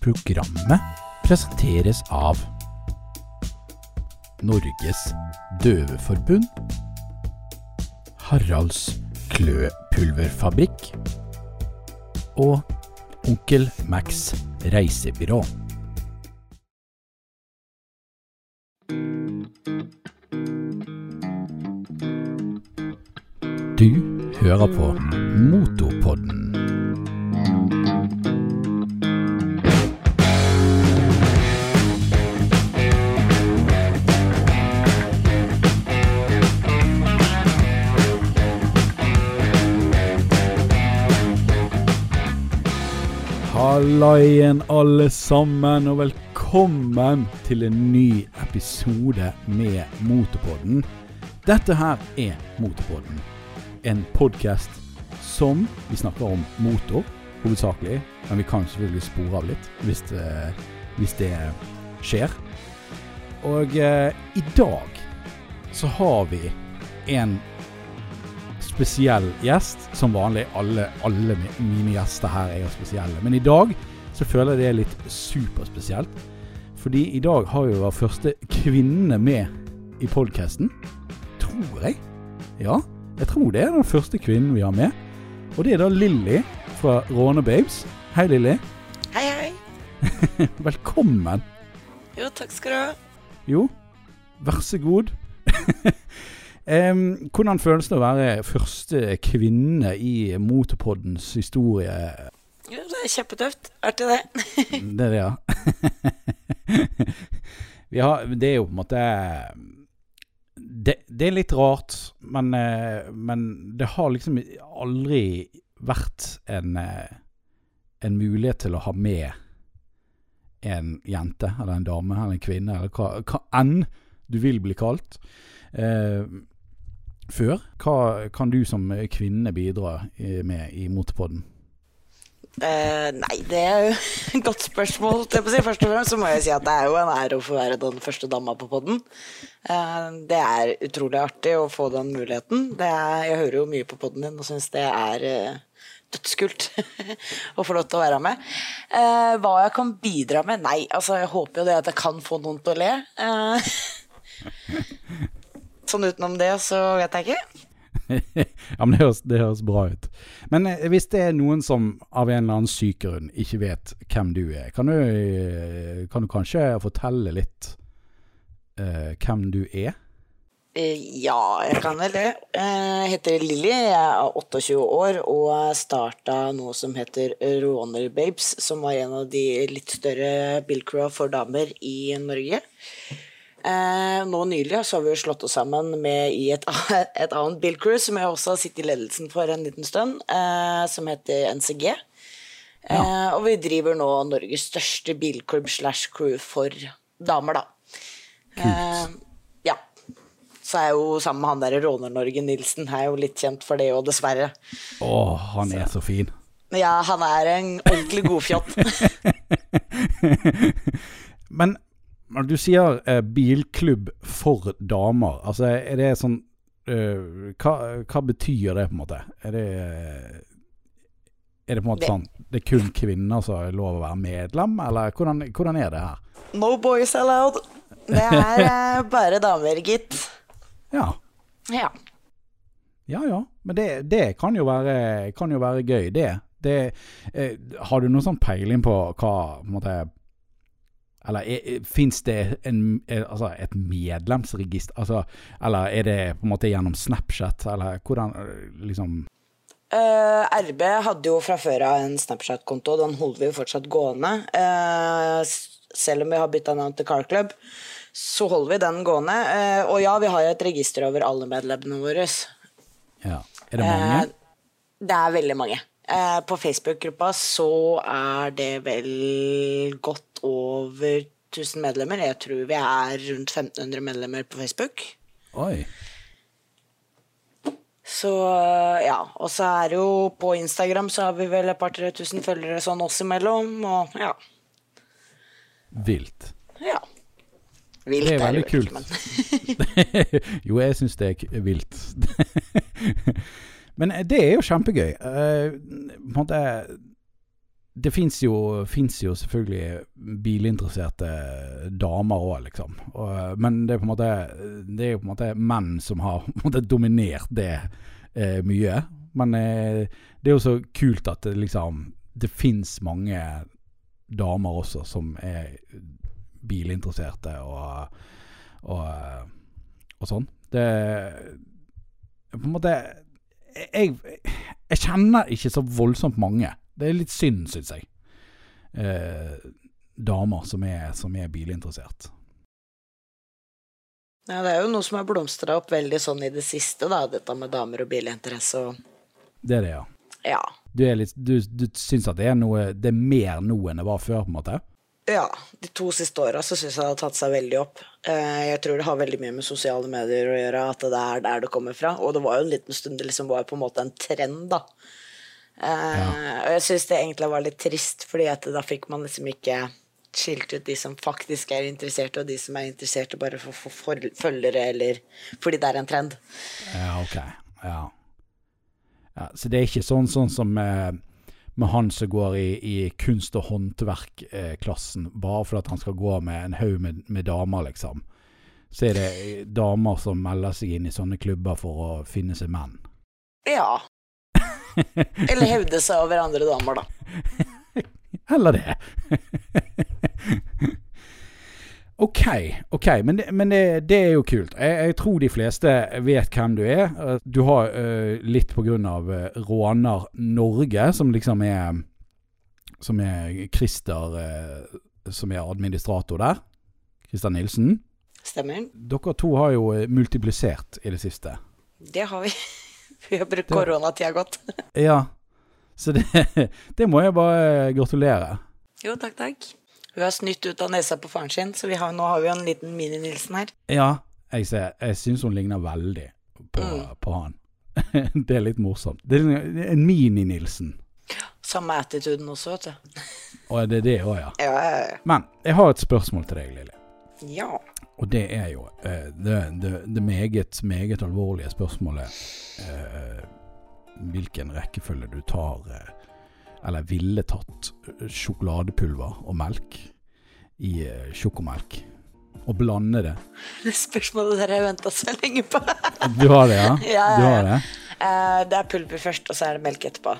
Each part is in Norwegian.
Programmet presenteres av Norges Døveforbund, Haralds Kløpulverfabrikk og Onkel Max reisebyrå. Du hører på Motopodden. Halla igjen, alle sammen, og velkommen til en ny episode med Motorpodden. Dette her er Motorpodden, en podkast som vi snakker om motor, hovedsakelig. Men vi kan selvfølgelig spore av litt hvis det, hvis det skjer. Og eh, i dag så har vi en spesiell gjest. Som vanlig, alle, alle mine gjester her er jo spesielle. Men i dag så føler jeg det er litt superspesielt. Fordi i dag har vi vår første kvinne med i podkasten. Tror jeg. Ja, jeg tror det er den første kvinnen vi har med. Og det er da Lilly fra Råne Babes. Hei, Lilly. Hei, hei. Velkommen. Jo, takk skal du ha. Jo, vær så god. um, hvordan føles det å være første kvinne i Motorpoddens historie? Det er kjempetøft. Artig, det. Det er det, ja. Har, det er jo på en måte det, det er litt rart, men, eh, men det har liksom aldri vært en, eh, en mulighet til å ha med en jente, eller en dame, eller en kvinne, eller hva, hva enn du vil bli kalt, eh, før. Hva kan du som kvinne bidra med i Motorpodden? Eh, nei, det er jo et godt spørsmål. si. Først og fremst så må jeg si at det er jo en ære å få være den første dama på podden. Uh, det er utrolig artig å få den muligheten. Er, jeg hører jo mye på podden din og syns det er uh, dødskult å få lov til å være med. Hva jeg kan bidra med? Nei, altså jeg håper jo det at jeg kan få noen til å le. Sånn utenom det så vet jeg ikke. ja, men det høres, det høres bra ut. Men eh, hvis det er noen som av en eller annen syk grunn ikke vet hvem du er, kan du, eh, kan du kanskje fortelle litt uh, hvem du er? Ja, jeg kan vel det. Jeg heter Lilly, jeg er 28 år og starta noe som heter Råner Babes, som var en av de litt større bilcrewa for damer i Norge. Eh, Nå nylig så har vi jo slått oss sammen med i et, et annet bilcrew, som jeg også har sittet i ledelsen for en liten stund, eh, som heter NCG. Eh, Og vi driver nå Norges største bilklubb slash crew for damer, da. Eh, ja. Så er jeg jo sammen med han der Råner-Norge Nilsen, er jo litt kjent for det òg, dessverre. Å, han er så fin. Ja, han er en ordentlig godfjott. Men du sier eh, bilklubb for damer, altså er det sånn eh, hva, hva betyr det, på en måte? Er det Er det på en måte Det- sånn Det er kun kvinner som har lov å være medlem, eller hvordan, hvordan er det her? No boys allowed. Det er eh, bare damer, gitt. Ja. Ja. Ja ja, men det, det kan, jo være, kan jo være gøy, det. det eh, har du noen sånn peiling på hva på en måte Eller fins det en, eh, altså et medlemsregister? Altså, eller er det på en måte gjennom Snapchat, eller hvordan eh, liksom Uh, RB hadde jo fra før av en Snapchat-konto, den holder vi jo fortsatt gående. Uh, selv om vi har bytta navn til Car Club, så holder vi den gående. Uh, og ja, vi har jo et register over alle medlemmene våre. Ja. Er det mange? Eh, det er veldig mange. Eh, på Facebook-gruppa så er det vel godt over 1000 medlemmer. Jeg tror vi er rundt 1500 medlemmer på Facebook. Oi. Så eh, ja. Og så er det jo på Instagram så har vi vel et par-tre tusen følgere sånn oss imellom, og ja. Vilt. ja. Vilt Det er veldig kult. men- jo, jeg syns det er vilt. Men eh, det er jo kjempegøy. Uh, det fins jo, jo selvfølgelig bilinteresserte damer òg, liksom. Uh, men det er på en måte Det er jo på en måte menn som har måte dominert det uh, mye. Men det er jo så kult at det liksom Det fins mange damer også som er bilinteresserte og, og, og sånn. Det På en måte jeg, jeg kjenner ikke så voldsomt mange. Det er litt synd, syns jeg. Eh, damer som er, som er bilinteressert. Ja, det er jo noe som har blomstra opp veldig sånn i det siste, da, dette med damer og bilinteresse og Det er det, ja. Ja. Du, er litt, du, du syns at det er, noe, det er mer nå enn det var før, på en måte? Ja, de to siste åra så syns jeg det har tatt seg veldig opp. Eh, jeg tror det har veldig mye med sosiale medier å gjøre, at det er der det kommer fra. Og det var jo en liten stund det liksom var på en måte en trend, da. Ja. og jeg syns det egentlig var litt trist, fordi at da fikk man liksom ikke skilt ut de som faktisk er interesserte, og de som er interesserte bare for for, for følgere, eller fordi det er en trend. Ja, ok. Ja. ja så det er ikke sånn, sånn som eh, med han som går i, i kunst- og håndverkklassen, bare fordi han skal gå med en haug med, med, damer, liksom. Så er det damer som melder seg inn i sånne klubber for å finne seg menn. Ja. Eller hevde seg over andre damer, da. Eller det. ok, ok, men, det, men det, det, er jo kult. Jeg, jeg, tror de fleste vet hvem du er. Du har uh, litt på grunn av uh, Råner Norge, som liksom er Som er Christer uh, Som er administrator der. Christer Nilsen. Stemmer. Dere to har jo multiplisert i det siste. Det har vi. Vi har brukt koronatida godt. ja. Så det, det, må jeg bare gratulere. Jo, takk, takk. Hun har snytt ut av nesa på faren sin, så har, nå har vi jo en liten Mini-Nilsen her. Ja, jeg, ser, jeg syns hun ligner veldig på, mm. på han. det er litt morsomt. Det er en Mini-Nilsen. Samme attituden også, vet du. Og det er det òg, ja. Ja, ja, ja. Men jeg har et spørsmål til deg, Lilly. Ja. Og det er jo eh, det, det, det, meget, meget alvorlige spørsmålet eh, Hvilken rekkefølge du tar eh, eller ville tatt eh, sjokoladepulver og melk i eh, sjokomelk. Og blande det. Det spørsmålet der har jeg venta så lenge på. du har det, ja? ja, har det. Uh, det er pulver først, og så er det melk etterpå.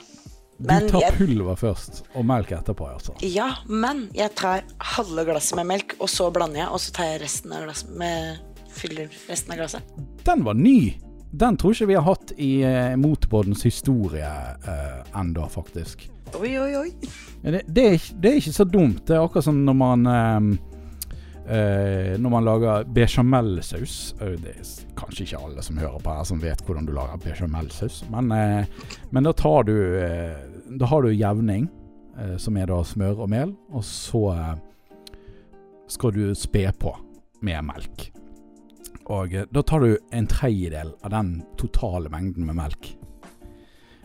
Men du tar jeg... pulver først, og melk etterpå, altså? Ja, men jeg tar halve glasset med melk, og så blander jeg, og så tar jeg resten av glasset med Fyller resten av glasset. Den var ny! Den tror ikke vi har hatt i uh, Motorbåtens historie uh, enda, faktisk. Oi, oi, oi. Det, det, er, det, er, ikke så dumt. Det er akkurat som når man eh, eh, Når man lager bechamelsaus. Det er kanskje ikke alle som hører på her som vet hvordan du lager bechamelsaus, men, eh, men da tar du eh, Da har du jevning, eh, som er da smør og mel, og så eh, skal du spe på med melk. Og da tar du en tredjedel av den totale mengden med melk.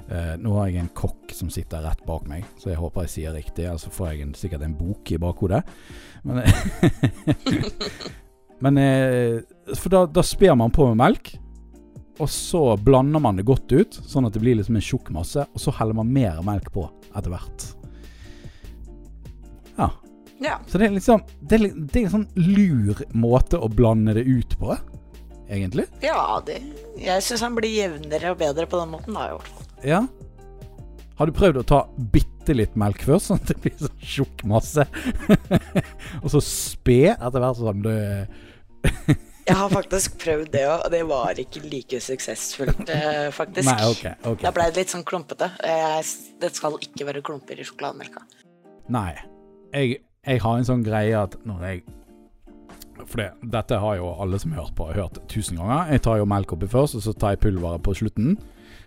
Eh, nå har jeg en kokk som sitter rett bak meg, så jeg håper jeg sier riktig. Ellers får jeg en, sikkert en bok i bakhodet. Men, men eh, For da, da sper man på med melk, og så blander man det godt ut, sånn at det blir liksom en tjukk masse, og så heller man mer melk på etter hvert. Ja. Ja. Så det er liksom det er, det er en sånn lur måte å blande det ut på, egentlig. Ja, det, jeg syns han blir jevnere og bedre på den måten, da, i hvert fall. Ja. Har du prøvd å ta bitte litt melk først, sånn at det blir sånn tjukk masse? og så spe etter hvert som du Jeg har faktisk prøvd det òg, og det var ikke like suksessfullt, eh, faktisk. Nei, okay, okay. Da ble det litt sånn klumpete. Det skal ikke være klumper i sjokolademelka. Nei. Jeg, jeg, har en sånn greie at når jeg For det, dette har jo alle som har hørt på, hørt tusen ganger. Jeg tar jo melk oppi først, og så tar jeg pulveret på slutten.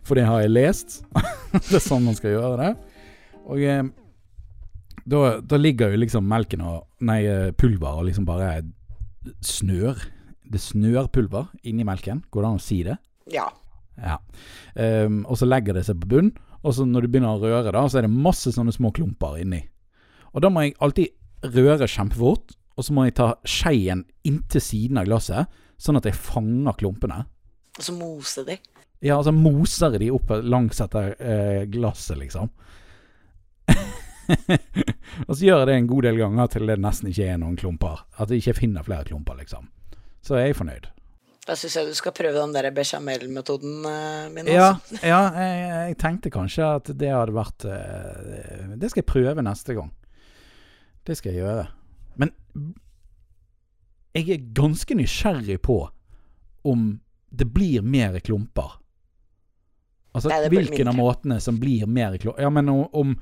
For det har jeg lest. det er sånn man skal gjøre det. Og eh, da, da, ligger jo liksom melken og Nei, pulveret pulver og liksom bare snør. Det snør pulver inni melken. Går det an å si det? Ja. ja. Um, og så legger det seg på bunn, og så når du begynner å røre, da, så er det masse sånne små klumper inni. Og da må jeg alltid røre kjempefort, og så må jeg ta skeien inntil siden av glasset, sånn at jeg fanger klumpene. Og så mose de? Ja, altså moser de opp langs etter eh, glasset, liksom. og så gjør jeg det en god del ganger til det nesten ikke er noen klumper. At jeg ikke finner flere klumper, liksom. Så er jeg fornøyd. Da syns jeg du skal prøve den der bechamel-metoden eh, min. Ja, ja jeg, jeg tenkte kanskje at det hadde vært eh, Det skal jeg prøve neste gang. Det skal jeg gjøre. Men jeg er ganske nysgjerrig på om det blir mer klumper. Altså Nei, hvilken av måtene som blir mer klumper Ja, men om, om,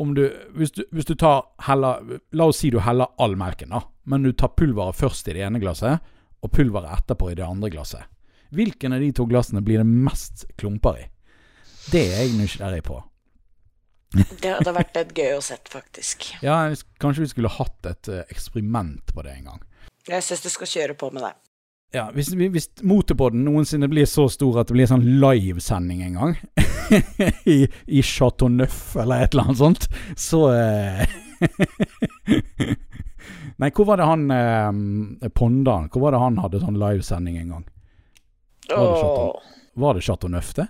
om du hvis, du hvis du tar heller La oss si du heller all melken, da. Men du tar pulveret først i det ene glasset, og pulveret etterpå i det andre glasset. Hvilken av de to glassene blir det mest klumper i? Det er jeg nysgjerrig på. Det hadde vært litt gøy å sett, faktisk. Ja, Kanskje vi skulle hatt et eh, eksperiment på det en gang. Jeg syns du skal kjøre på med det. Ja, Hvis, hvis Motorpodden noensinne blir så stor at det blir sånn livesending en gang, i, i Chateau Neuf eller et eller annet sånt, så eh, Nei, hvor var det han eh, Pondan Hvor var det han hadde sånn livesending en gang? Var det Chateau? Var det Chateau Neuf, det?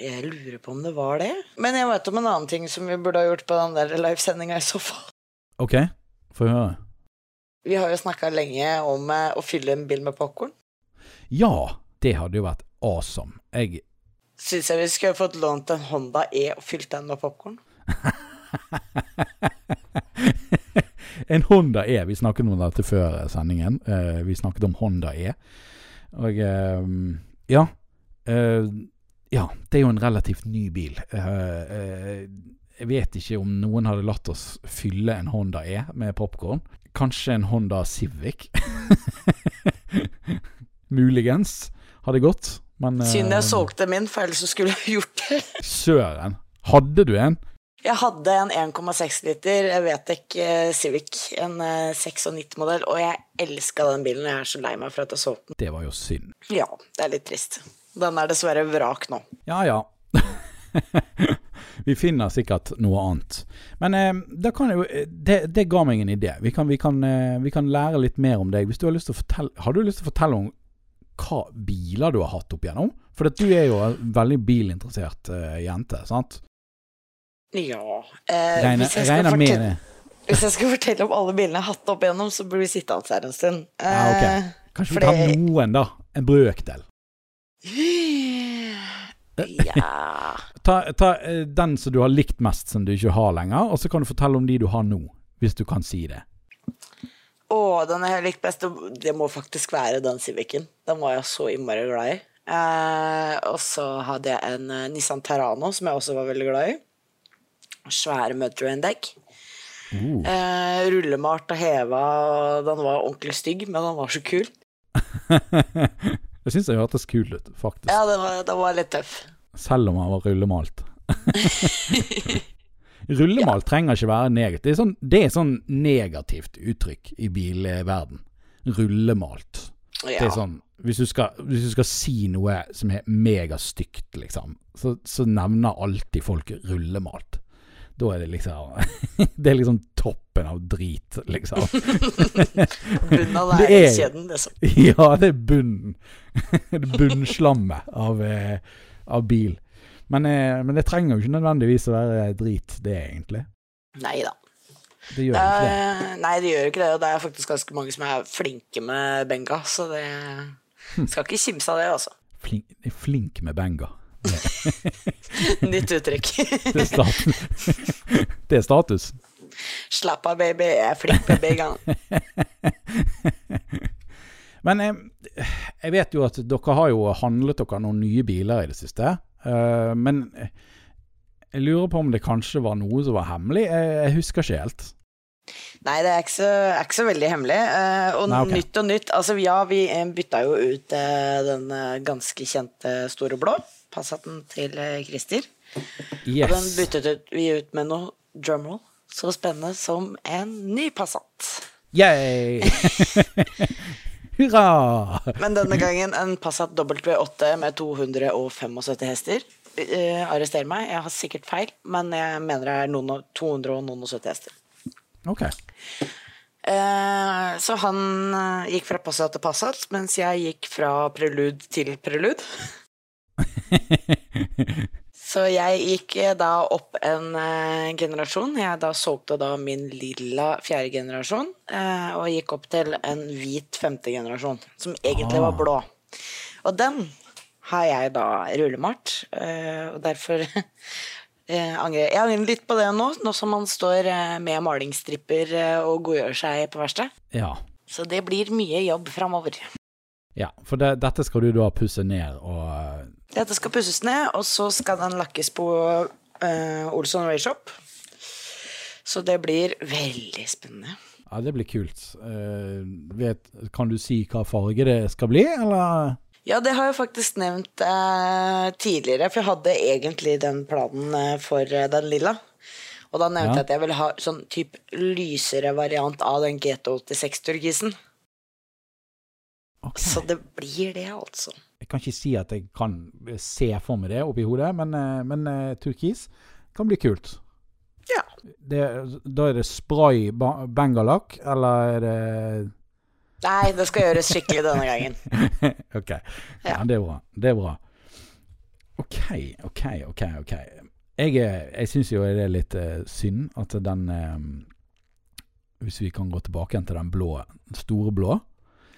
Jeg lurer på om det var det. Men jeg vet om en annen ting som vi burde ha gjort på den der livesendinga i så fall. OK, få høre. Vi har jo snakka lenge om eh, å fylle en bil med popkorn. Ja, det hadde jo vært awesome. Jeg Syns jeg vi skulle fått lånt en Honda E og fylt den med popkorn. En Honda E. Vi snakket om dette før sendingen. Eh, vi snakket om Honda E. Og eh, ja. Ja, det er jo en relativt ny bil. Eh, eh, jeg vet ikke om noen hadde latt oss fylle en Honda E med popkorn. Kanskje en Honda Civic. Muligens hadde gått. Men eh, Synd jeg solgte min, for ellers så skulle jeg gjort det. Søren. Hadde du en? Jeg hadde en 1,6 liter jeg vet ikke, eh, Civic, en eh, 96-modell, og jeg elska den bilen. Jeg er så lei meg for at jeg solgte den. Det var jo synd. Ja, det er litt trist. Den er dessverre vrak nå. Ja ja. vi finner sikkert noe annet. Men eh, det, kan jo eh, det, det ga meg en idé. Vi kan, vi, kan, eh, vi kan lære litt mer om deg. Du Har fortelle Har du lyst til å fortelle om hva biler du har hatt opp igjennom? For du er jo en veldig bilinteressert eh, jente, sant? Ja eh, Regner, hvis, jeg fortelle, det. hvis jeg skal fortelle om alle bilene jeg har hatt opp igjennom, så blir vi sittende her en stund. Ja, ok. Eh, Kanskje vi tar noen, da. En brøkdel. Ja Ta, ta eh, den som du har likt mest, som du ikke har lenger, og så kan du fortelle om de du har nå. Hvis du kan si det. Å, den jeg har likt best, det- må faktisk være den Civicen. Den var jeg så innmari glad i. Eh, og så hadde jeg en eh, Nissan Terrano som jeg også var veldig glad i. Svære Mudtrain-dekk. Uh. Eh, rullemalt og heva, og den var ordentlig stygg, men den var så kul. jeg syns det hørtes kul ut, faktisk. Ja, den var, var litt tøff. Selv om han var rullemalt. rullemalt trenger ikke være negativt. Det er sånn, det er sånn negativt uttrykk i bilverden. Rullemalt. Det er sånn hvis du, skal, hvis du skal si noe som er megastygt, liksom, så, så nevner alltid folk rullemalt. Da er det liksom Det er liksom toppen av drit, liksom. Bunnen av læringskjeden, er- liksom. Ja, det er bunnen. Det er bunnslammet av, eh, av bil. Men, eh, men det trenger jo ikke nødvendigvis å være drit, det egentlig. Nei da. Det gjør ikke det. Eh, nei, det gjør ikke det. Og det er faktisk ganske mange som er flinke med benga, så det Hm. skal ikke kimse av det, altså. Flink, er flink med benga. Nytt uttrykk. Det er status. Det er status. Slapp av, baby. Jeg er med benga. Men jeg, jeg vet jo at dere har jo handlet dere noen nye biler i det siste. Uh, men jeg lurer på om det kanskje var noe som var hemmelig. Jeg, jeg husker ikke helt. Nei, det er ikke så, er ikke så veldig hemmelig. Uh, og Nei, okay. nytt og nytt Altså, ja, vi bytta jo ut uh, den ganske kjente store blå Passaten til Christer. Christer. Og den byttet vi ut med noe drumroll så spennende som en ny Passat. Yay! Hurra! Men denne gangen en Passat W8 med 275 hester. Uh, arrester meg, jeg har sikkert feil, men jeg mener det er noen, av 270 hester. Ok. Uh, så han eh, gikk fra Passat til Passat, mens jeg gikk fra Prelude til Prelude. Så jeg gikk eh, da opp en eh, generasjon. Jeg da solgte da min lilla fjerde generasjon, eh, og gikk opp til en hvit femte generasjon, som egentlig var Ah. blå. Og den har jeg da rullemalt, eh, og derfor eh, angrer jeg. Angrer litt på det nå, nå som man står eh, med malingsstripper og godgjør seg på verkstedet. Ja. Så det blir mye jobb framover. ja. For det, dette skal du da pusse ned og Dette skal pusses ned, og så skal den lakkes på uh, Olsson Rayshop. Så det blir veldig spennende. Ja, det blir kult. Uh, vet, kan du si hva farge det skal bli, eller? Ja, det har jeg faktisk nevnt uh, tidligere, for jeg hadde egentlig den planen for den lilla. Og da nevnte Ja. jeg at jeg ville ha sånn typ lysere variant av den GT86-turkisen. Okay. Så det blir det, altså. Jeg kan ikke si at jeg kan se for meg det oppi hodet, men, eh, men eh, turkis kan bli kult. Ja. Det, da er det spray bengalakk, eller er det Nei, det skal gjøres skikkelig denne gangen. Ok. Ja. Ja. det er bra. Det er bra. OK, OK, OK. ok. Jeg, jeg syns jo det er litt uh, synd at den um, Hvis vi kan gå tilbake igjen til den blå, den store blå.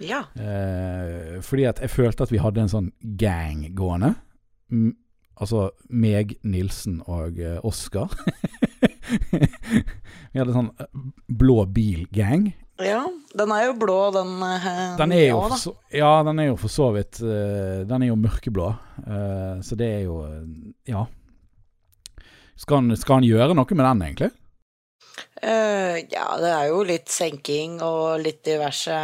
Ja. Eh, fordi at jeg følte at vi hadde en sånn gang gående. M altså meg, Nilsen og eh, Oskar. vi hadde sånn eh, blå bil-gang. ja. Den er jo blå, den. eh, Den er jo ja, så, ja, den er jo for så vidt eh, Den er jo mørkeblå. eh, så det er jo Ja. Skal han, skal han gjøre noe med den, egentlig? Eh, ja, det er jo litt senking og litt diverse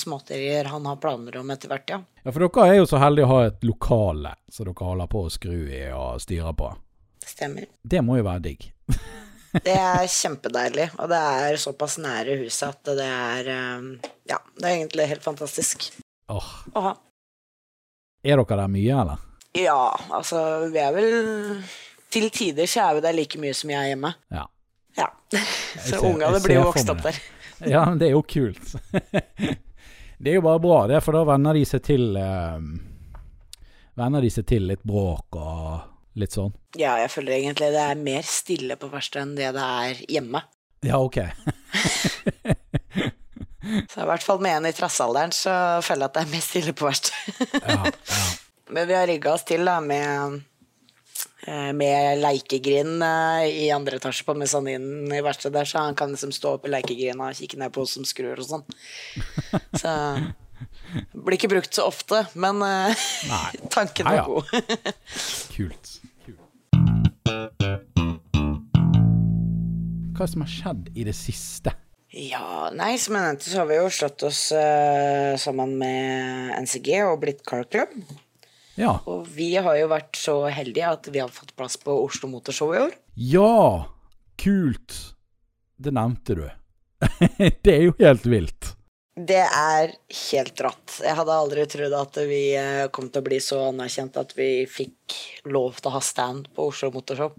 småtterier han har planer om etter hvert, ja. Ja, For dere er jo så heldige å ha et lokale som dere holder på å skru i og styre på. Stemmer. Det må jo være digg. Det er kjempedeilig, og det er såpass nære huset at det er eh, Ja, det er egentlig helt fantastisk Åh, å ha. Er dere der mye, eller? Ja, altså, vi er vel Til tider så er vi der like mye som jeg er hjemme. Ja. Ja. Så ungene blir jo vokst opp der. Ja, men det er jo kult. det er jo bare bra, det, for da venner de seg til eh, Venner de seg til litt bråk og litt sånn. Ja, jeg føler egentlig det er mer stille på verkstedet enn det det er hjemme. Ja, ok. Så i hvert fall med en i trassalderen så føler jeg at det er mer stille på verkstedet. Ja, ja. Men vi har rigga oss til da med med leikegrind eh, i andre etasje på mesaninen i verkstedet der, så han kan liksom stå oppe i leikegrinda og kikke ned på oss som skrur og sånn. Så blir ikke brukt så ofte, men eh, Nei. tanken Ja, var god. Kult. Hva er som har skjedd i det siste? Ja, nei, som jeg nevnte, så har vi jo slått oss uh, sammen med NCG og blitt Car Club. Ja. Og vi har jo vært så heldige at vi har fått plass på Oslo Motorshow i år. Ja! Kult. Det nevnte du. det er jo helt vilt. Det er helt rått. Jeg hadde aldri trodd at vi eh, kom til å bli så anerkjent at vi fikk lov til å ha stand på Oslo Motorshow.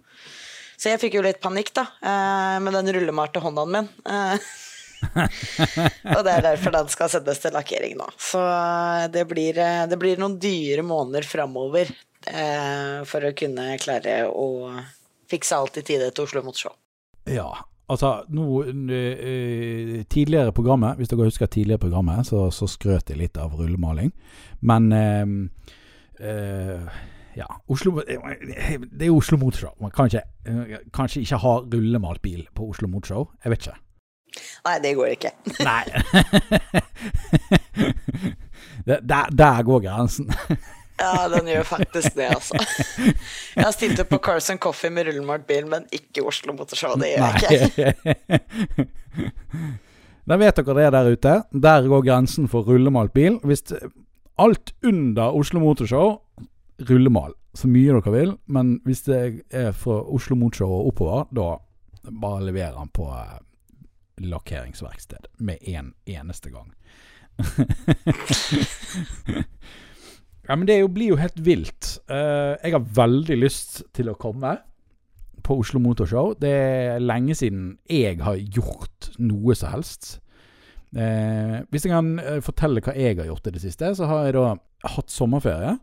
Så jeg fikk jo litt panikk, da, eh, med den rullemalte hånda min. Og det er derfor den skal sendes til lakkering nå. Så eh, det blir, eh, det blir noen dyre måneder framover eh, for å kunne klare å fikse alt i tide til Oslo Motorshow. Ja, altså nå eh, Tidligere programmet, hvis dere husker tidligere programmet, så, så skrøt jeg litt av rullemaling. Men eh, eh, ja, Oslo Det er Oslo Motorshow. Man kan ikke, kanskje ikke ha rullemalt bil på Oslo Motorshow. Jeg vet ikke. Nei, det går ikke. Nei. Det- der, der går grensen. Ja, den gjør faktisk det, altså. Jeg har stilt opp på Carson Coffee med rullemalt bil, men ikke Oslo Motorshow. Det gjør jeg ikke. Da vet dere det der ute. Der går grensen for rullemalt bil. Hvis alt under Oslo Motorshow, rullemal. Så mye dere vil. Men hvis det er fra Oslo Motorshow og oppover, da bare leverer han på eh, lakkeringsverksted med en eneste gang. ja, men det jo, blir jo helt vilt. Uh, jeg har veldig lyst til å komme på Oslo Motorshow. Det er lenge siden jeg har gjort noe som helst. Eh, hvis jeg kan eh, fortelle hva jeg har gjort i det siste, så har jeg da hatt sommerferie.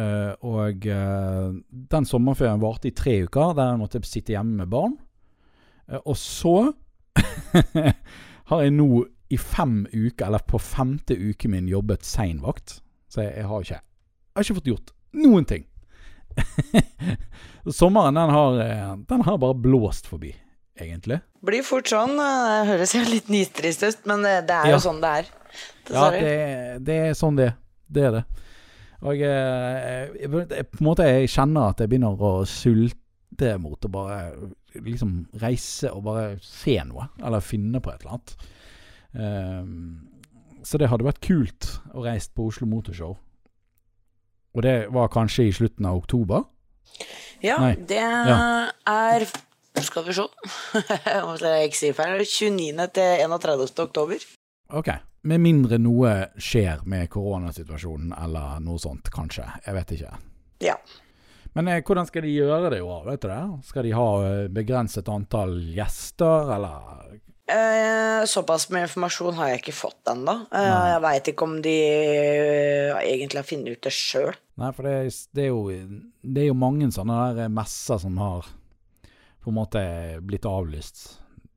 Eh, og den sommerferien varte i tre uker, der jeg måtte sitte hjemme med barn. Og så har jeg nå i fem uker, eller på femte uke min, jobbet seinvakt. Så jeg, jeg, har ikke, jeg har ikke fått gjort noen ting. Sommeren den har, eh, den har bare blåst forbi, egentlig. Blir fort sånn. Det høres jo litt nitrist ut, men det, det er Ja. jo sånn det er. Ja, det, det er sånn det er. Det er det. Og jeg, jeg, jeg, på en måte jeg kjenner at jeg begynner å sulte mot å bare liksom reise og bare se noe, eller finne på et eller annet. Um, så det hadde vært kult å reise på Oslo Motorshow. Og det var kanskje i slutten av oktober. Ja, Nei. det Ja. er Skal vi se Om jeg ikke sier feil. 29. til 31. oktober. Ok. Med mindre noe skjer med koronasituasjonen eller noe sånt, kanskje. Jeg vet ikke. Ja. Men eh, hvordan skal de gjøre det i år, vet du det? Skal de ha eh, begrenset antall gjester, eller Eh, såpass med informasjon har jeg ikke fått ennå. Eh, jeg veit ikke om de eh, egentlig har funnet ut det sjøl. Nei, for det, er- det, er jo, det er jo mange sånne der eh, messer som har på en måte blitt avlyst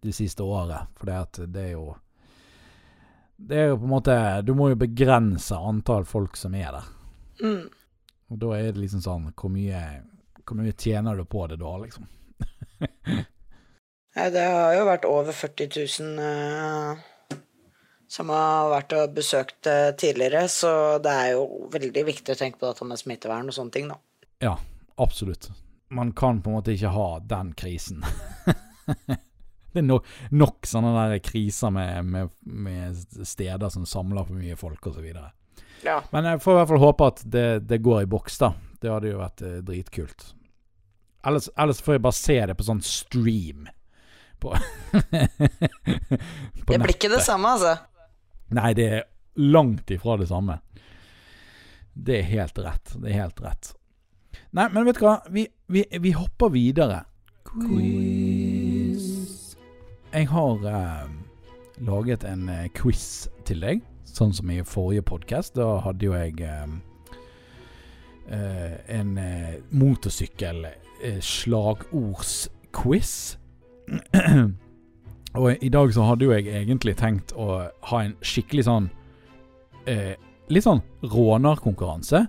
de siste året. For det, at det er jo Det er jo på en måte Du må jo begrense antall folk som er der. Mm. Og da er det liksom sånn Hvor mye, hvor mye tjener du på det da, liksom? Nei, det har jo vært over 40 000 uh, som har vært og besøkt uh, tidligere, så det er jo veldig viktig å tenke på dette med smittevern og sånne ting, da. Ja, absolutt. Man kan på en måte ikke ha den krisen. det er no, nok sånne der kriser med, med, med steder som samler for mye folk osv. Ja. Men jeg får i hvert fall håpe at det, det går i boks, da. Det hadde jo vært eh, dritkult. Ellers, ellers får jeg bare se det på sånn stream. På, på Det blir ikke det samme, altså. Nei, det er langt ifra det samme. Det er helt rett. Det er helt rett. Nei, men vet du hva? Vi, vi, vi hopper videre. Quiz. Jeg har eh, laget en eh, quiz til deg, sånn som i forrige podkast. Da hadde jo jeg eh, eh, en eh, motorsykkel eh. Og i dag så hadde jo jeg egentlig tenkt å ha en skikkelig sånn eh, Litt sånn rånerkonkurranse.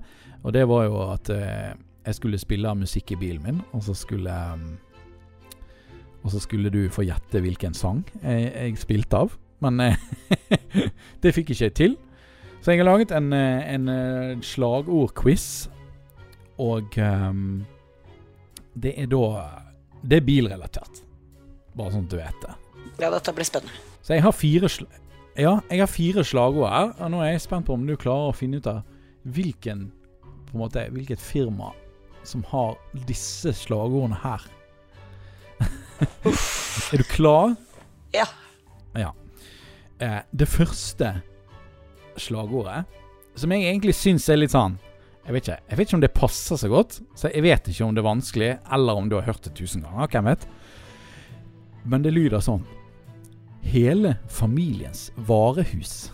Og det var jo at eh, jeg skulle spille musikk i bilen min, og så skulle eh, Og så skulle du få gjette hvilken sang jeg, jeg spilte av. Men eh, det fikk ikke jeg til. Så jeg har laget en, eh, en eh, slagordquiz, og um, det er da Det er bilrelatert. Bare sånn at du vet det. Ja, dette blir spennende. Så jeg har fire sl Ja, jeg har fire slagord her, og nå er jeg spent på om du klarer å finne ut av hvilken På en måte, hvilket firma som har disse slagordene her. er du klar? Ja. Ja. Eh, det første slagordet, som jeg egentlig syns er litt sånn jeg vet, ikke, jeg vet ikke om det passer så godt, så jeg vet ikke om det er vanskelig, eller om du har hørt det tusen ganger. Hvem vet? Men det lyder sånn Hele familiens varehus.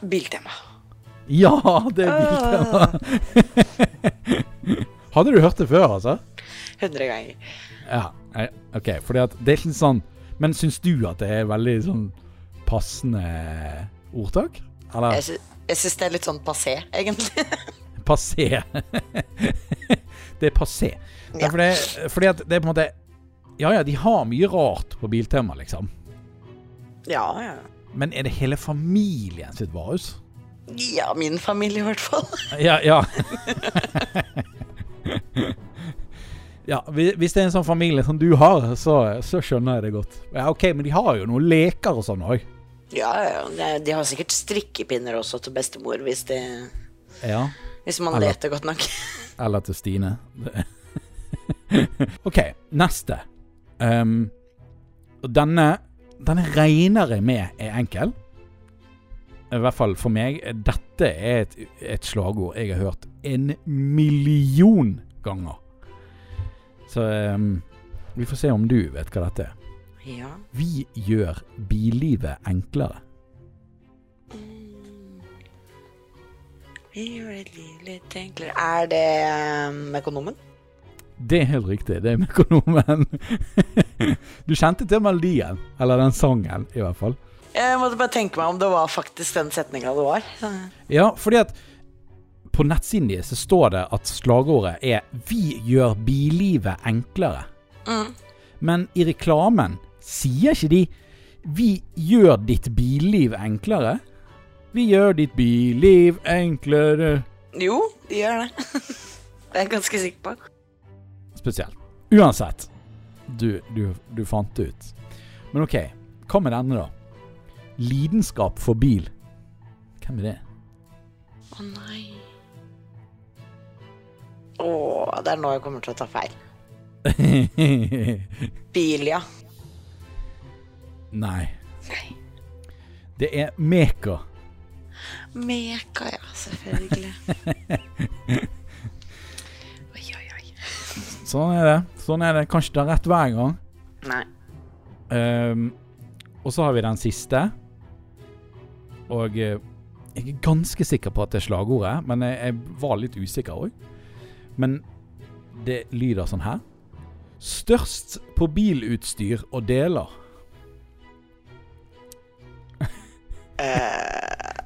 Biltema. Ja, det er biltema! Hadde du hørt det før, altså? 100 ganger. Ja. OK, at det er ikke sånn Men syns du at det er veldig sånn passende ordtak? Eller Jeg, sy jeg syns det er litt sånn passé, egentlig. passé? det er passé. Ja. Fordi, fordi at det er på en måte Ja ja, de har mye rart på Biltema, liksom. ja, ja. Men er det hele familien sitt varehus? Ja, min familie i hvert fall. Ja, ja. ja, hvis det er en sånn familie som du har, så, så skjønner jeg det godt. Ja, ok, men de har jo noen leker og sånn òg. Ja, ja. De har sikkert strikkepinner også til bestemor, hvis, det, Ja. hvis man Eller- leter godt nok. Eller til Stine. ok, neste. Um, denne, denne regner jeg med er enkel. I hvert fall for meg. Dette er et, et slagord jeg har hørt en million ganger. Så um, vi får se om du vet hva dette er. Ja. Vi gjør billivet enklere. Vi gjør det litt enklere Er det um, Mekonomen? Det er helt riktig. Det er Mekonomen. du kjente til melodien. Eller den sangen, i hvert fall. Jeg måtte bare tenke meg om det var faktisk den setninga det var. Ja, fordi at på nettsiden deres så står det at slagordet er 'Vi gjør billivet enklere'. Mm. Men i reklamen sier ikke de 'Vi gjør ditt billiv enklere'. Vi gjør ditt billiv enklere. Jo, de gjør det. det er jeg ganske sikker på. Spesielt. Uansett. Du, du, du fant det ut. Men OK, hva med denne, da? Lidenskap for bil. Hvem er det? Å nei. Å, det er nå jeg kommer til å ta feil. Bilia. Nei. Nei. Det er Meka. Meka, ja. Selvfølgelig. oi, oi, oi. Sånn er det. Sånn er det. Kanskje ikke ta rett hver gang. Nei. Um, og så har vi den siste. Og eh, jeg er ganske sikker på at det er slagordet, men jeg, jeg var litt usikker òg. Men det lyder sånn her. Størst på bilutstyr og deler. Eh,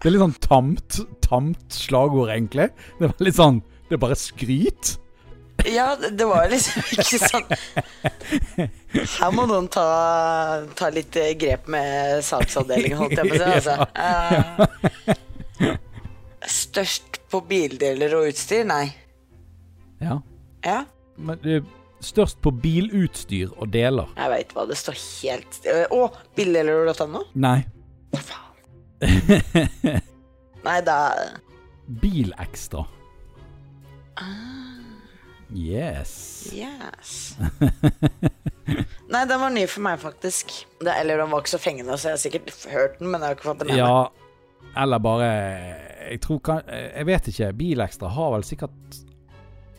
Det er litt sånn tamt, tamt slagord, egentlig. Det var litt sånn Det er bare skryt. ja, det var liksom ikke sånn Her må noen ta, ta litt grep med salgsavdelingen, holdt jeg på å si. Altså. Uh, størst på bildeler og utstyr? Nei. Ja. Ja, Men det er størst på bilutstyr og deler. jeg veit hva det står helt Å, bildeler.no? Nei. Hva faen? Nei, da Bilekstra. ah, Yes. Yes. Nei, den var ny for meg, faktisk. Det, eller den var ikke så fengende, så jeg har sikkert hørt den, men jeg har ikke fått den med. Ja, eller bare Jeg tror kan, Jeg vet ikke. Bilekstra har vel sikkert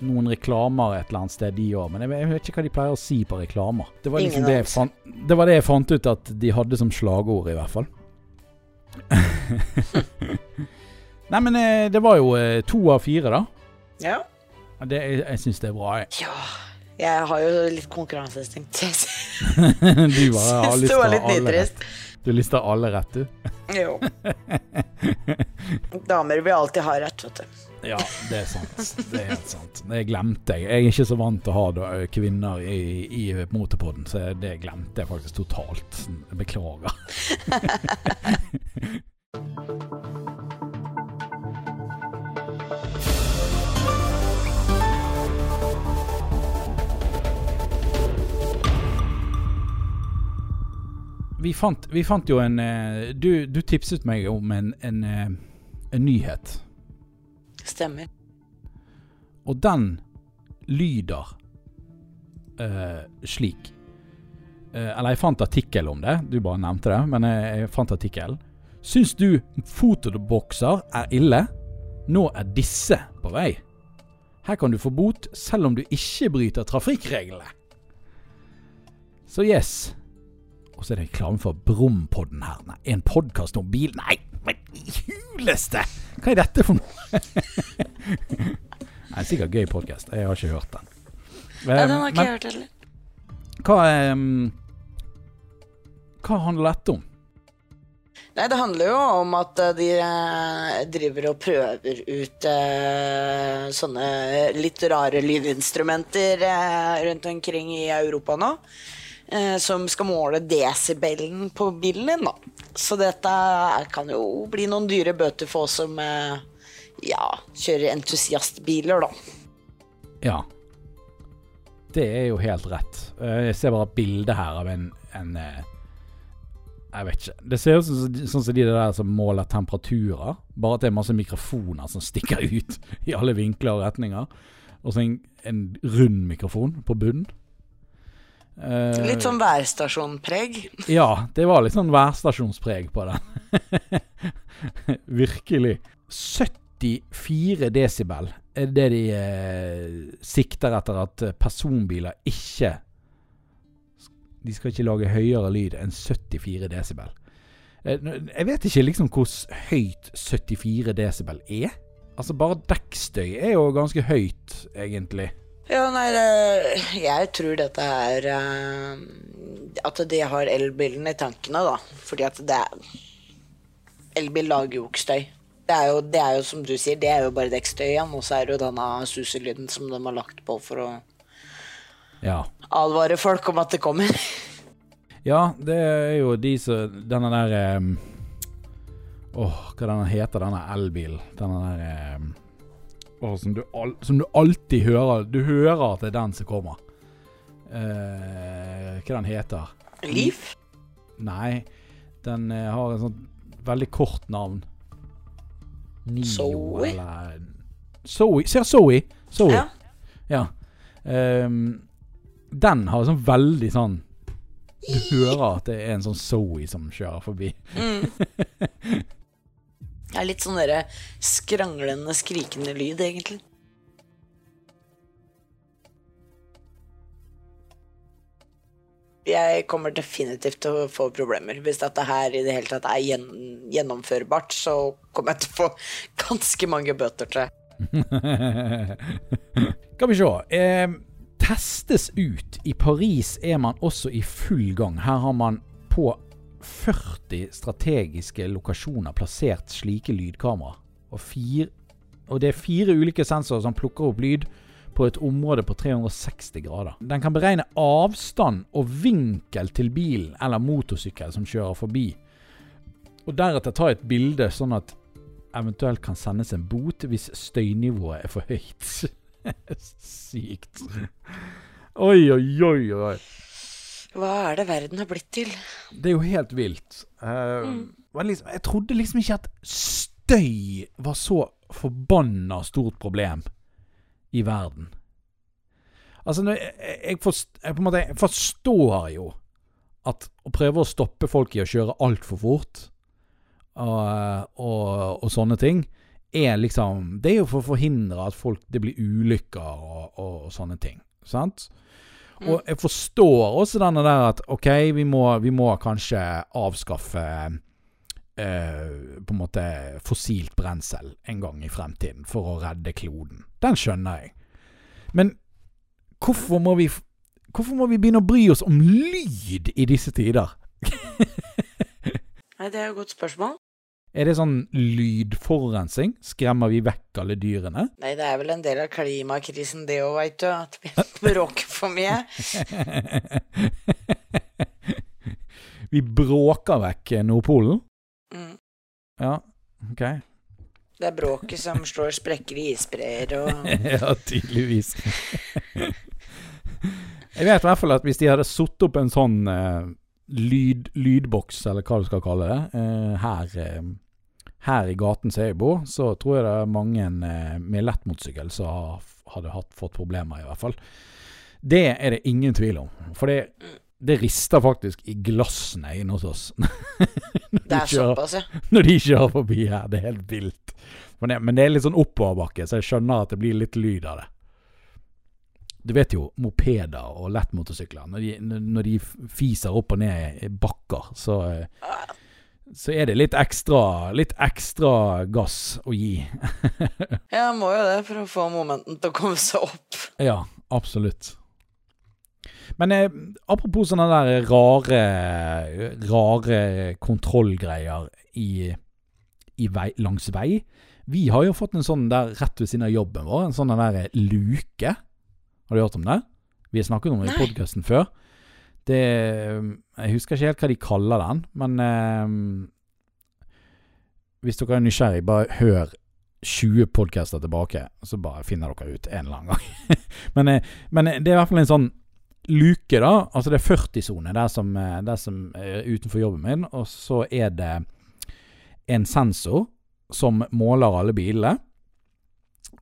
noen reklamer et eller annet sted, de òg. Men jeg, jeg vet ikke hva de pleier å si på reklamer. Det var liksom det fant, det var det jeg fant ut at de hadde som slagord, i hvert fall. Nei, men eh, det var jo eh, to av fire, da. Ja. Det, jeg jeg syns det er bra. jeg. ja. Jeg har jo litt konkurranseinstinkt. Du bare har lyst til alle rett. Du lister alle rett, du. Jo. Damer vil alltid ha rett, vet du. Ja, det er sant. Det er helt sant. Det glemte jeg. Jeg er ikke så vant til å ha kvinner i, i motorpodden, så det glemte jeg faktisk totalt. Beklager. Vi fant, vi fant jo en Du, du tipset meg om en, en, en nyhet. Stemmer. Og den lyder eh, slik. Eh, eller jeg fant artikkel om det, du bare nevnte det, men jeg, jeg fant artikkel. Syns du fotobokser er ille? Nå er disse på vei. Her kan du få bot selv om du ikke bryter trafikkreglene. Så yes. Og så er det reklame for Brompodden her. Nei, en podkast om bil Nei, men i huleste! Hva er dette for noe? Nei, sikkert gøy podkast. Jeg har ikke hørt den. Nei, den har ikke jeg hørt heller. hva um, Hva handler dette om? Nei, det handler jo om at eh, de eh, driver og prøver ut eh, sånne litt rare lydinstrumenter eh, rundt omkring i Europa nå. eh, som skal måle desibelen på bilen din, da. Så dette kan jo bli noen dyre bøter for oss som eh, ja, kjører entusiastbiler, da. Ja. Det er jo helt rett. Eh, Jeg ser bare et bilde her av en, en eh, Jeg vet ikke. Det ser ut som sånn som de der som måler temperaturer. Bare at det er masse mikrofoner som stikker ut i alle vinkler og retninger. Og så en, en rund mikrofon på bunnen. Eh, Litt sånn værstasjonpreg. Ja, det var litt sånn værstasjonspreg på den. Virkelig. 74 desibel er det de eh, sikter etter at personbiler ikke De skal ikke lage høyere lyd enn 74 desibel. Eh, jeg vet ikke liksom hvor høyt 74 desibel er. Altså, bare dekkstøy er jo ganske høyt, egentlig. Ja, nei, jeg tror dette er eh, At de har elbilen i tankene, da. Fordi at det er Elbil lager jo ikke støy. Det er jo, det er jo som du sier, det er jo bare dekkstøy igjen. Og så er det jo denne suselyden som de har lagt på for å Ja. advare folk om at det kommer. Ja, det er jo de som Denne der eh, Åh, hva denne heter denne elbilen? Denne der eh, åh, som, du al som du alltid hører Du hører at det er den som kommer. Eh, hva den heter Leaf? Nei, den eh, har en sånn veldig kort navn. Nio, Zoe? eller Zoe. Ser Zoe. Zoe. Ja. Ja. Ehm, den har sånn veldig sånn Du hører at det er en sånn Zoe som kjører forbi. Mm. Det er litt sånn derre skranglende, skrikende lyd, egentlig. Jeg kommer definitivt til å få problemer. Hvis dette her i det hele tatt er gjen gjennomførbart, så kommer jeg til å få ganske mange bøter, til. Skal vi se. Eh, testes ut. I Paris er man også i full gang. Her har man på 40 strategiske lokasjoner plassert slike lydkamera. Og, fire, og det er fire ulike sensorer som plukker opp lyd på et område på 360 grader. Den kan beregne avstand og vinkel til bilen eller motorsykkel som kjører forbi. Og deretter ta et bilde, sånn at eventuelt kan sendes en bot hvis støynivået er for høyt. Sykt. Oi, oi, oi, oi. Hva er det verden har blitt til? Det er jo helt vilt. Uh, mm. liksom, jeg trodde liksom ikke at støy var så forbanna stort problem i verden. Altså, jeg, jeg, forst, jeg, måte, jeg forstår jo at å prøve å stoppe folk i å kjøre altfor fort og, og, og sånne ting, er liksom Det er jo for å forhindre at folk Det blir ulykker og, og sånne ting. Sant? Og jeg forstår også denne der at OK, vi må, vi må kanskje avskaffe eh, på en måte fossilt brensel en gang i fremtiden for å redde kloden. Den skjønner jeg. Men hvorfor må vi Hvorfor må vi begynne å bry oss om lyd i disse tider? Nei, Det er jo et godt spørsmål. Er det sånn lydforurensning? Skremmer vi vekk alle dyrene? Nei, det er vel en del av klimakrisen, det òg, veit du. At vi bråker for mye. vi bråker vekk Nordpolen? Mm. Ja, OK. Det er bråket som slår sprekker i isbreer og ja, tydeligvis. Jeg vet i hvert fall at hvis de hadde satt opp en sånn eh, lyd, lydboks, eller hva du skal kalle det, eh, her, eh, her i gaten som jeg bor, så tror jeg det er mange eh, med lettmotorsykkel som hadde hatt, fått problemer, i hvert fall. Det er det ingen tvil om. For det, det rister faktisk i glassene inne hos oss Det er såpass, ja. når de kjører forbi her. Det er helt vilt. Men det, men det er litt sånn oppoverbakke, så jeg skjønner at det blir litt lyd av det. Du vet jo, mopeder og lettmotorsykler, når de, når de fiser opp og ned i bakker, så, eh, så er det litt ekstra, litt ekstra gass å gi. Ja, må jo det for å få momenten til å komme seg opp. Ja, absolutt. Men eh, apropos sånne der rare, rare kontrollgreier i, i vei, langs vei. Vi har jo fått en sånn der rett ved siden av jobben vår, en sånn der luke. Har du hørt om det? Vi har snakket om det i podkasten før. Det Jeg husker ikke helt hva de kaller den, men eh, Hvis dere er nysgjerrig, bare hør 20 podcaster tilbake, så bare finner dere ut en eller annen gang. men, eh, men eh, det er i hvert fall en sånn luke, da. Altså det er 40-sone der, som, eh, der som er utenfor jobben min, og så er det en sensor som måler alle bilene.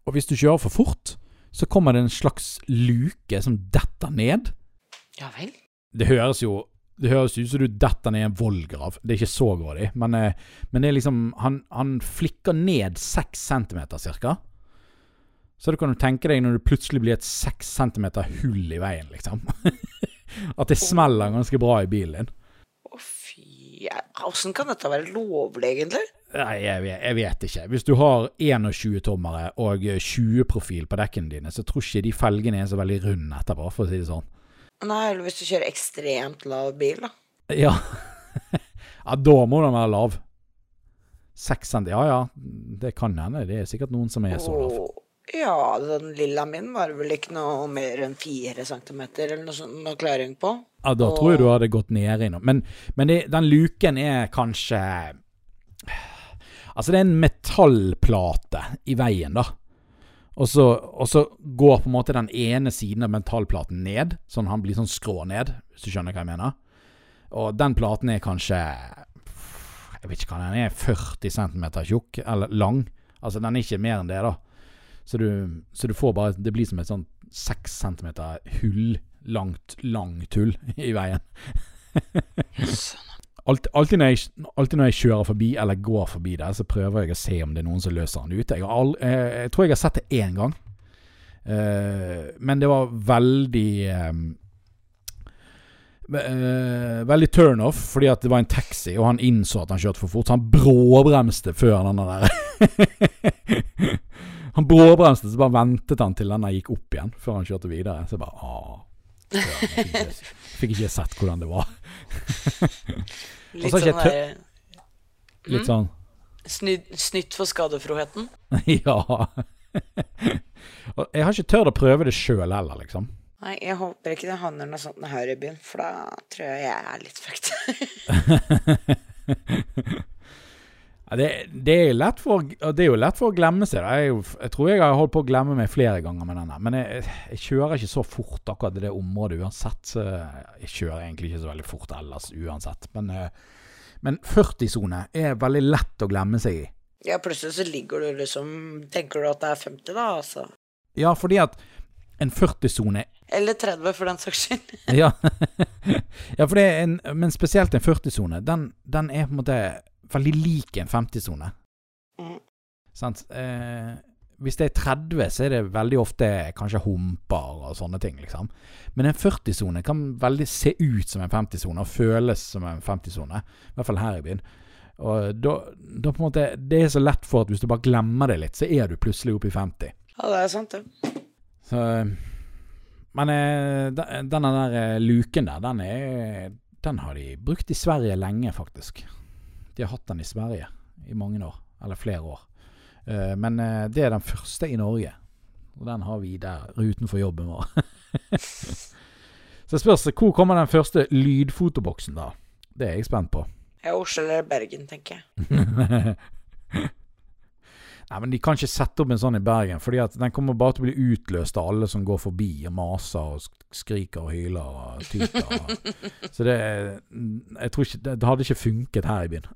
Og hvis du kjører for fort, så kommer det en slags luke som detter ned. Ja vel. Det høres jo det høres ut som du detter ned en vollgrav. Det er ikke så grådig, men, eh, men det er liksom Han, han flikker ned seks centimeter cirka. Så du kan du tenke deg når det plutselig blir et seks centimeter hull i veien, liksom. At det smeller ganske bra i bilen din. Å, fy Åssen kan dette være lovlig, egentlig? Nei, jeg vet, jeg vet ikke. Hvis du har 21-tommere og 20-profil på dekkene dine, så tror ikke de felgene er så veldig runde etterpå, for å si det sånn. Nei, eller hvis du kjører ekstremt lav bil, da. Ja. ja, da må den være lav. 6 cm, Ja ja, det kan hende. Det er sikkert noen som er så lav. Ja, den lilla min var vel ikke noe mer enn fire centimeter eller noe sånt noe klaring på. Ja, da tror jeg du hadde gått ned i noe. Men, men det, den luken er kanskje Altså, det er en metallplate i veien, da. Og så, og så går på en måte den ene siden av metallplaten ned, sånn han blir sånn skrå ned, hvis du skjønner hva jeg mener. Og den platen er kanskje Jeg vet ikke hva den er, 40 cm tjukk, eller lang. Altså, den er ikke mer enn det, da. Så du, så du får bare Det blir som et sånn 6 cm hull, langt, langt hull i veien. Alt, alltid, når jeg, alltid når jeg kjører forbi eller går forbi der, så prøver jeg å se om det er noen som løser den ute. Jeg, all, jeg, jeg tror jeg har sett det én gang. uh, men det var veldig um, uh, Veldig turnoff, fordi at det var en taxi, og han innså at han kjørte for fort. Så han bråbremste før denne der Han bråbremste, så bare ventet han til denne gikk opp igjen, før han kjørte videre. Så jeg bare ah, jeg fikk, ikke, fikk ikke sett hvordan det var. Litt sånn ikke mm, der, Litt sånn snytt, snytt for skadefroheten. Ja. Og jeg har ikke tørt å prøve det sjøl heller, liksom. Nei, jeg håper ikke det handler noe sånt her i byen, for da tror jeg jeg er litt fucked. Det, det, er for, det er jo lett for å glemme seg. Jeg, jeg tror jeg har holdt på å glemme meg flere ganger med denne. Men jeg, jeg kjører ikke så fort akkurat i det området uansett. Jeg kjører egentlig ikke så veldig fort ellers uansett. Men, eh, men 40-sone er veldig lett å glemme seg i. Ja, plutselig så ligger du liksom Tenker du at det er 50, da, altså? Ja, fordi at en 40-sone Eller 30, for den saks skyld. ja. ja, for det er en, men spesielt en 40-sone. Den, den er på en måte veldig lik en 50-sone. Mm. Sant? Eh, hvis det er 30, så er det veldig ofte kanskje humper og sånne ting, liksom. Men en 40-sone kan veldig se ut som en 50-sone, og føles som en 50-sone. I hvert fall her i byen. Og da, da på en måte Det er så lett for at hvis du bare glemmer det litt, så er du plutselig oppe i 50. Ja, det er sant, det. Så Men eh, denne der eh, luken der, den er Den har de brukt i Sverige lenge, faktisk. De har hatt den i Sverige i mange år. Eller flere år. Uh, Men uh, det er den første i Norge. Og den har vi der utenfor jobben vår. Så det spørs hvor kommer den første lydfotoboksen, da? Det er jeg spent på. Ja, Oslo eller Bergen, tenker jeg. Nei, men De kan ikke sette opp en sånn i Bergen, fordi at den kommer bare til å bli utløst av alle som går forbi og maser og skriker og hyler og tyter. Og. Så det Jeg tror ikke Det hadde ikke funket her i byen.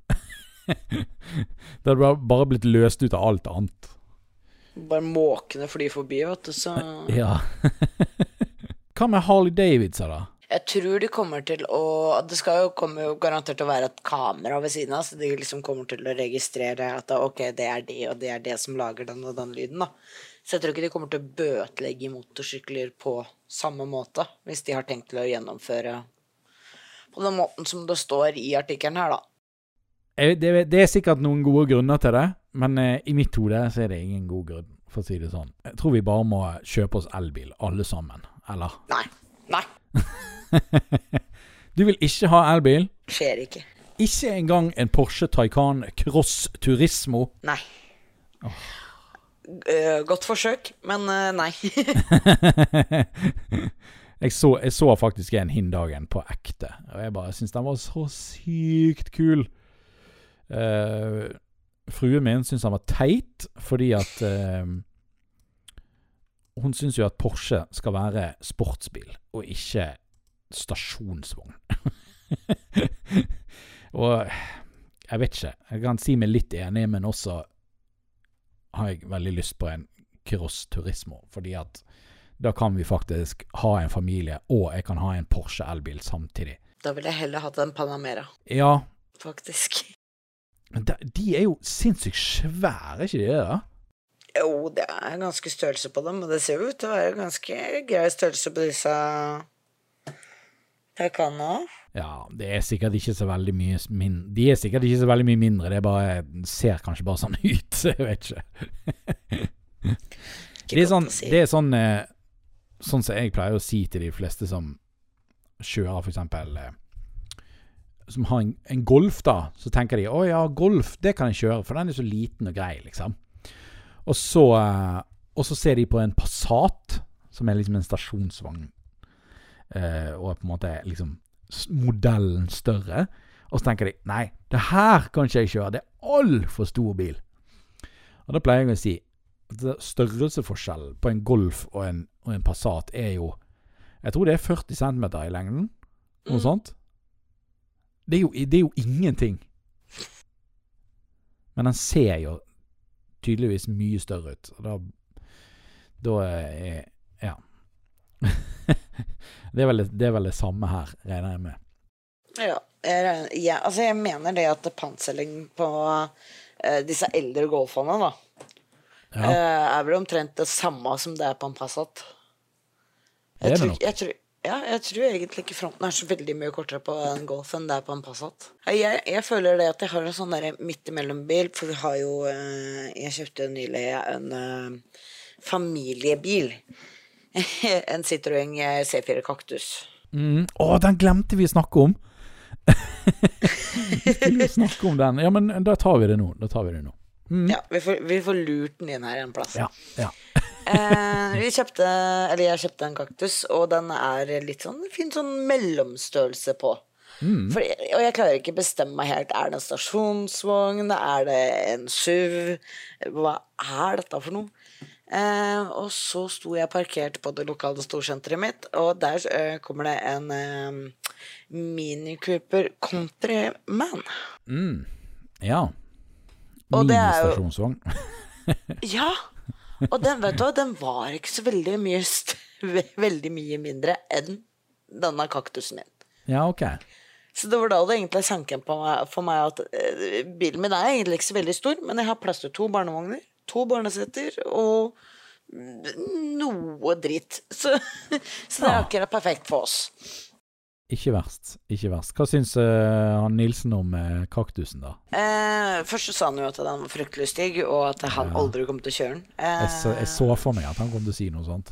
det hadde bare blitt løst ut av alt annet. Bare måkene flyr forbi, vet du, så Ja. Hva med Harley Davidson, da? Jeg tror de kommer til å Det skal jo komme jo garantert til å være et kamera ved siden av, så de liksom kommer til å registrere at da, ok, det er det, og det er det som lager den og den lyden, da. Så jeg tror ikke de kommer til å bøtelegge motorsykler på samme måte, hvis de har tenkt til å gjennomføre på den måten som det står i artikkelen her, da. Det, det er sikkert noen gode grunner til det, men eh, i mitt hode så er det ingen god grunn, for å si det sånn. Jeg tror vi bare må kjøpe oss elbil, alle sammen. Eller? Nei. Nei. Du vil ikke ha elbil? Skjer ikke. Ikke engang en Porsche Taycan Cross Turismo. Nei. Oh. godt forsøk, men eh, nei. jeg, så, jeg så faktisk en hin dagen på ekte, og jeg bare syns den var så sykt kul. Uh, fruen min syns han var teit, fordi at uh, Hun syns jo at Porsche skal være sportsbil, og ikke stasjonsvogn. og jeg vet ikke. Jeg kan si meg litt enig, men også har jeg veldig lyst på en Cross Turismo, fordi at da kan vi faktisk ha en familie, og jeg kan ha en Porsche elbil samtidig. Da ville jeg heller hatt en Panamera, Ja, faktisk. men de, de er jo sinnssykt svære, ikke de da? Jo, det er ganske størrelse på dem, og det ser jo ut til å være ganske grei størrelse på disse Det kan òg. Ja, det er sikkert ikke så veldig mye min De er sikkert ikke så veldig mye mindre, det bare ser kanskje bare sånn ut, jeg vet ikke. Det er sånn, det er sånn eh, Sånn som jeg pleier å si til de fleste som kjører, for eksempel eh, Som har en, en Golf, da. Så tenker de 'Å ja, Golf, det kan jeg kjøre', for den er så liten og grei, liksom. Og så, eh, og så ser de på en Passat, som er liksom en stasjonsvogn, eh, og på en måte liksom modellen større. Og så tenker de 'Nei, det her kan ikke jeg kjøre', det er altfor stor bil'. Og da pleier jeg å si at størrelsesforskjellen på en Golf og en, og en Passat er jo Jeg tror det er 40 cm i lengden. Noe Mm. sånt. Det er, jo, det er jo ingenting. Men den ser jo tydeligvis mye større ut. Og da Da er. det, er vel, det- er vel det samme her, regner jeg med. Ja. Jeg, ja, altså jeg mener det at pansering på uh, disse eldre golfene, da, Ja, uh, er vel omtrent det samme som det er på en Passat. Jeg tror, jeg, tror, ja, jeg tror egentlig ikke fronten er så veldig mye kortere på en Golf enn det er på en Passat. Jeg, jeg føler det at jeg har en sånn derre midt imellom-bil, for vi har jo uh, Jeg kjøpte nylig en familiebil. en Citroën C4 Kaktus. mm. Å, den glemte vi å snakke om! vi skulle jo snakke om den. Ja, men da tar vi det nå. Da tar vi det nå. Mm. Ja, vi får, vi får lurt den inn her en plass. Ja, ja. Eh, vi kjøpte, eller jeg kjøpte en kaktus, og den er litt sånn fin sånn mellomstørrelse på. For, og jeg klarer ikke bestemme meg helt. Er det en stasjonsvogn? Er det en SUV? Hva er dette for noe? Eh, og så sto jeg parkert på det lokale storsenteret mitt, og der eh, kommer det en eh, Mini Cooper Countryman. ja. Er jo- Ministasjonsvogn. Ja! Og den, vet du den var ikke så veldig mye, veldig mye mindre enn denne kaktusen min. Ja, ok. Så det var da det egentlig sank inn for meg at eh, bilen min er egentlig ikke så veldig stor, men jeg har plass til to barnevogner, to barnesetter og noe dritt. Så, så det er akkurat perfekt for oss. Ikke verst. Ikke verst. Hva syns uh, han Nilsen om uh, kaktusen, da? Eh, først så sa han jo at den var fryktelig stygg, og at han Ja. aldri kom til å kjøre den. Eh, Jeg så, jeg så for meg at han kom til å si noe sånt.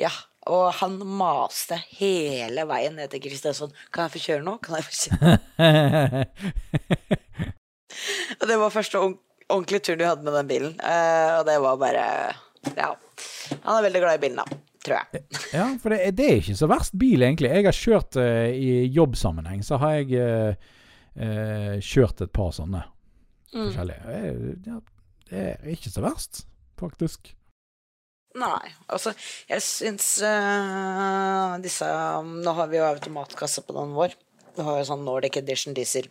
Ja, og han maste hele veien ned til Kristiansand. Kan jeg få kjøre nå? Kan jeg få kjøre? Og det var første ordent- ordentlige tur du hadde med den bilen. Uh, og det var bare Ja. Han er veldig glad i bilen, da. Tror jeg. ja, for det, det er ikke så verst bil, egentlig. Jeg har kjørt uh, i jobbsammenheng, så har jeg uh, kjørt et par sånne Mm. forskjellige. Ja, det er ikke så verst, faktisk. Nei, altså, jeg syns uh, disse Nå har vi jo automatkasse på den vår. Du har jo sånn Nordic Edition diesel.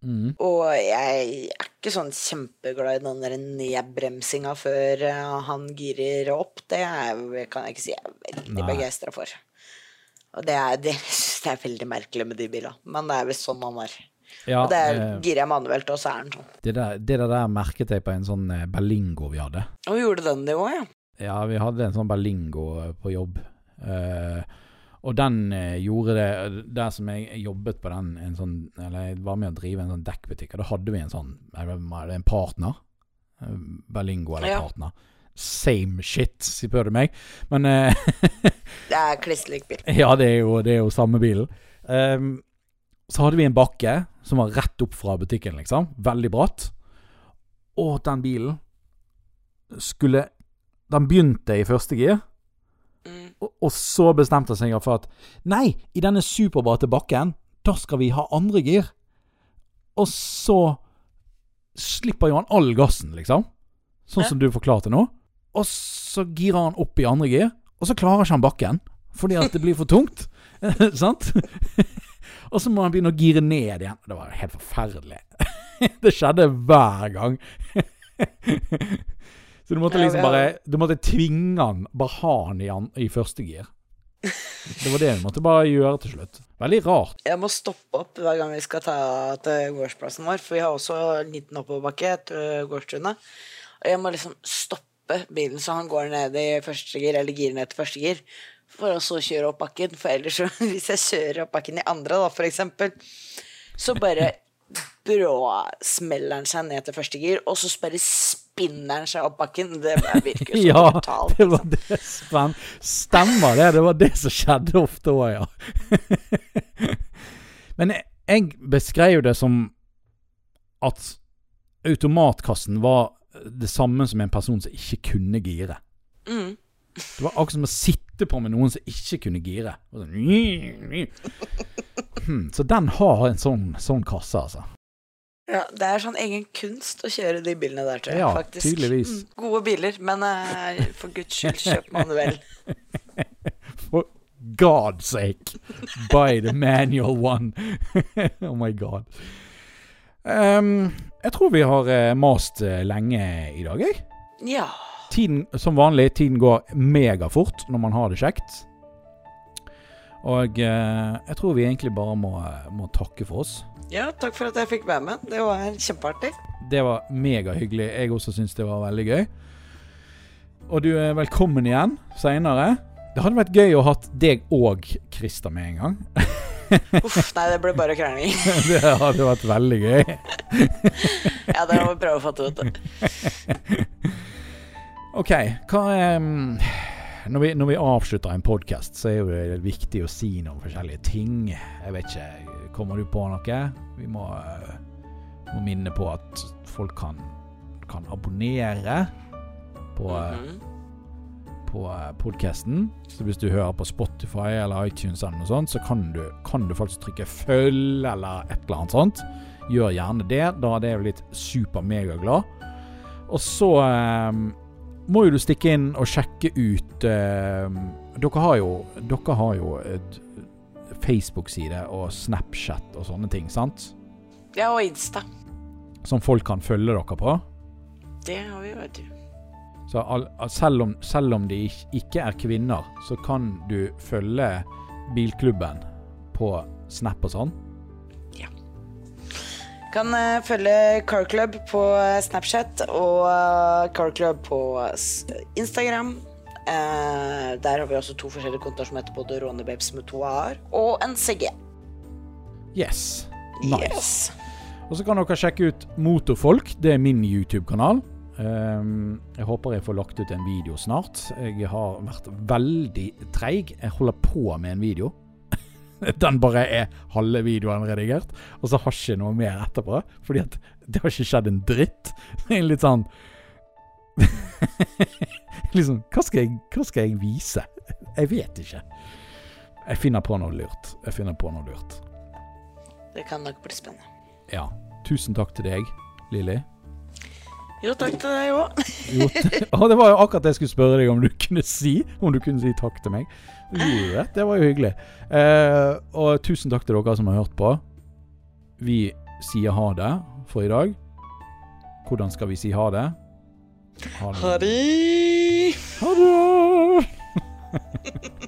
Mm. Og jeg er ikke sånn kjempeglad i den der nedbremsinga før eh, han girer opp. Det kan jeg ikke si jeg er veldig begeistra for. Og det er, det, det er veldig merkelig med de bilene, men det er visst sånn han er. Ja, og det eh, girer jeg manuelt, og så er den sånn. det, der, det der merket jeg på en sånn eh, Berlingo vi hadde. Og gjorde den det òg, ja? Ja, vi hadde en sånn Berlingo eh, på jobb. Eh, og den eh, gjorde det Der som jeg jobbet på den en sånn Eller jeg var med å drive en sånn dekkbutikk, og da hadde vi en sånn er det en partner. Eh, Berlingo eller Ja. partner. Same shit, spør du meg. Men eh, Det er kliss lik bil. Ja, det er jo, det er jo samme bilen. Um, så hadde vi en bakke som var rett opp fra butikken, liksom. Veldig bratt. Og den bilen skulle Den begynte i første gir. Og, så bestemte han seg for at Nei, i denne superbrate bakken, da skal vi ha andre gir. Og så slipper jo han all gassen, liksom. Sånn som du forklarte nå. Og så girer han opp i andre gir, og så klarer ikke han bakken. Fordi at det blir for tungt. Sant? og så må han begynne å gire ned igjen. Det var helt forferdelig. det skjedde hver gang. Så du måtte liksom bare Du måtte tvinge han, bare ha han i, an, i første gir. Det var det du måtte bare gjøre til slutt. Veldig rart. Jeg må stoppe opp hver gang vi skal ta til gårdsplassen vår, for vi har også en liten oppoverbakke etter gårdstunet. Og jeg må liksom stoppe bilen så han går ned i første gir, eller girer ned til første gir. for å så kjøre opp bakken. For ellers, hvis jeg kjører opp bakken i andre, da, for eksempel, så bare bråsmeller han seg ned til første gir, og så bare spinner han seg opp bakken. Det virker så Ja, brutalt. det var det spenn. Stemmer det. Det var det som skjedde ofte òg, ja. Men jeg, jeg beskrev det som at automatkassen var det samme som en person som ikke kunne gire. Mm. Det var akkurat som å sitte på med noen som ikke kunne gire. Sånn, hmm, så den har en sånn, sånn kasse, altså. Ja, det er sånn egen kunst å kjøre de bilene der, tror jeg. Ja, faktisk. tydeligvis. Mm, gode biler, men uh, for guds skyld, kjøp manuell. For God's sake, buy the manual one. oh my god. Um, jeg tror vi har eh, mast eh, lenge i dag, jeg. Ja. Tiden, som vanlig, tiden går megafort når man har det kjekt. Og eh, jeg tror vi egentlig bare må, må takke for oss. ja, takk for at jeg fikk være med. Det var kjempeartig. Det var megahyggelig. Jeg også syns det var veldig gøy. Og du er velkommen igjen seinere. Det hadde vært gøy å hatt deg og Christer med en gang. Uff, nei, det ble bare krangling. Det hadde vært veldig gøy. Ja, det må vi prøve å fatte ut. OK, hva er når vi, når vi avslutter en podkast, så er det viktig å si noen forskjellige ting. Jeg vet ikke, kommer du på noe? Vi må, eh, må minne på at folk kan, kan abonnere på, mm -hmm på podkasten. Så hvis du hører på Spotify eller iTunes, eller noe sånt, så kan du, kan du faktisk trykke 'følg' eller et eller annet sånt. Gjør gjerne det. Da er det blitt super-megaglad. Og så eh, må jo du stikke inn og sjekke ut eh, Dere har jo, dere har jo et Facebook-side og Snapchat og sånne ting, sant? Ja, og Insta. Som folk kan følge dere på. Det har vi, vet du. Så al al- selv, om, selv om de ikke er kvinner, så kan du følge Bilklubben på Snap og sånn. Kan eh, følge Car Club på eh, Snapchat og eh, Car Club på Instagram. Der har vi også to forskjellige kontoer som heter både Rånebabes med to a-er og en CG. Yes. Nice. Yes. Og så kan dere sjekke ut Motorfolk. Det er min YouTube-kanal. Um, jeg håper jeg får lagt ut en video snart. Jeg har vært veldig treig. Jeg holder på med en video. Den bare er halve videoen redigert, og så har ikke noe mer etterpå. Fordi at det har ikke skjedd en dritt. Det er litt sånn Liksom, hva skal, jeg, hva skal jeg vise? Jeg vet ikke. Jeg finner på noe lurt. Jeg finner på noe lurt. Det kan nok bli spennende. Ja. Tusen takk til deg, Lilly. Jo, takk til deg òg. ja, det var jo akkurat det jeg skulle spørre deg om du kunne si. Om du kunne si takk til meg. Du gjorde det. Det var jo hyggelig. Eh, og tusen takk til dere som har hørt på. Vi sier ha det for i dag. Hvordan skal vi si ha det? Ha det. Ha det. Ha det.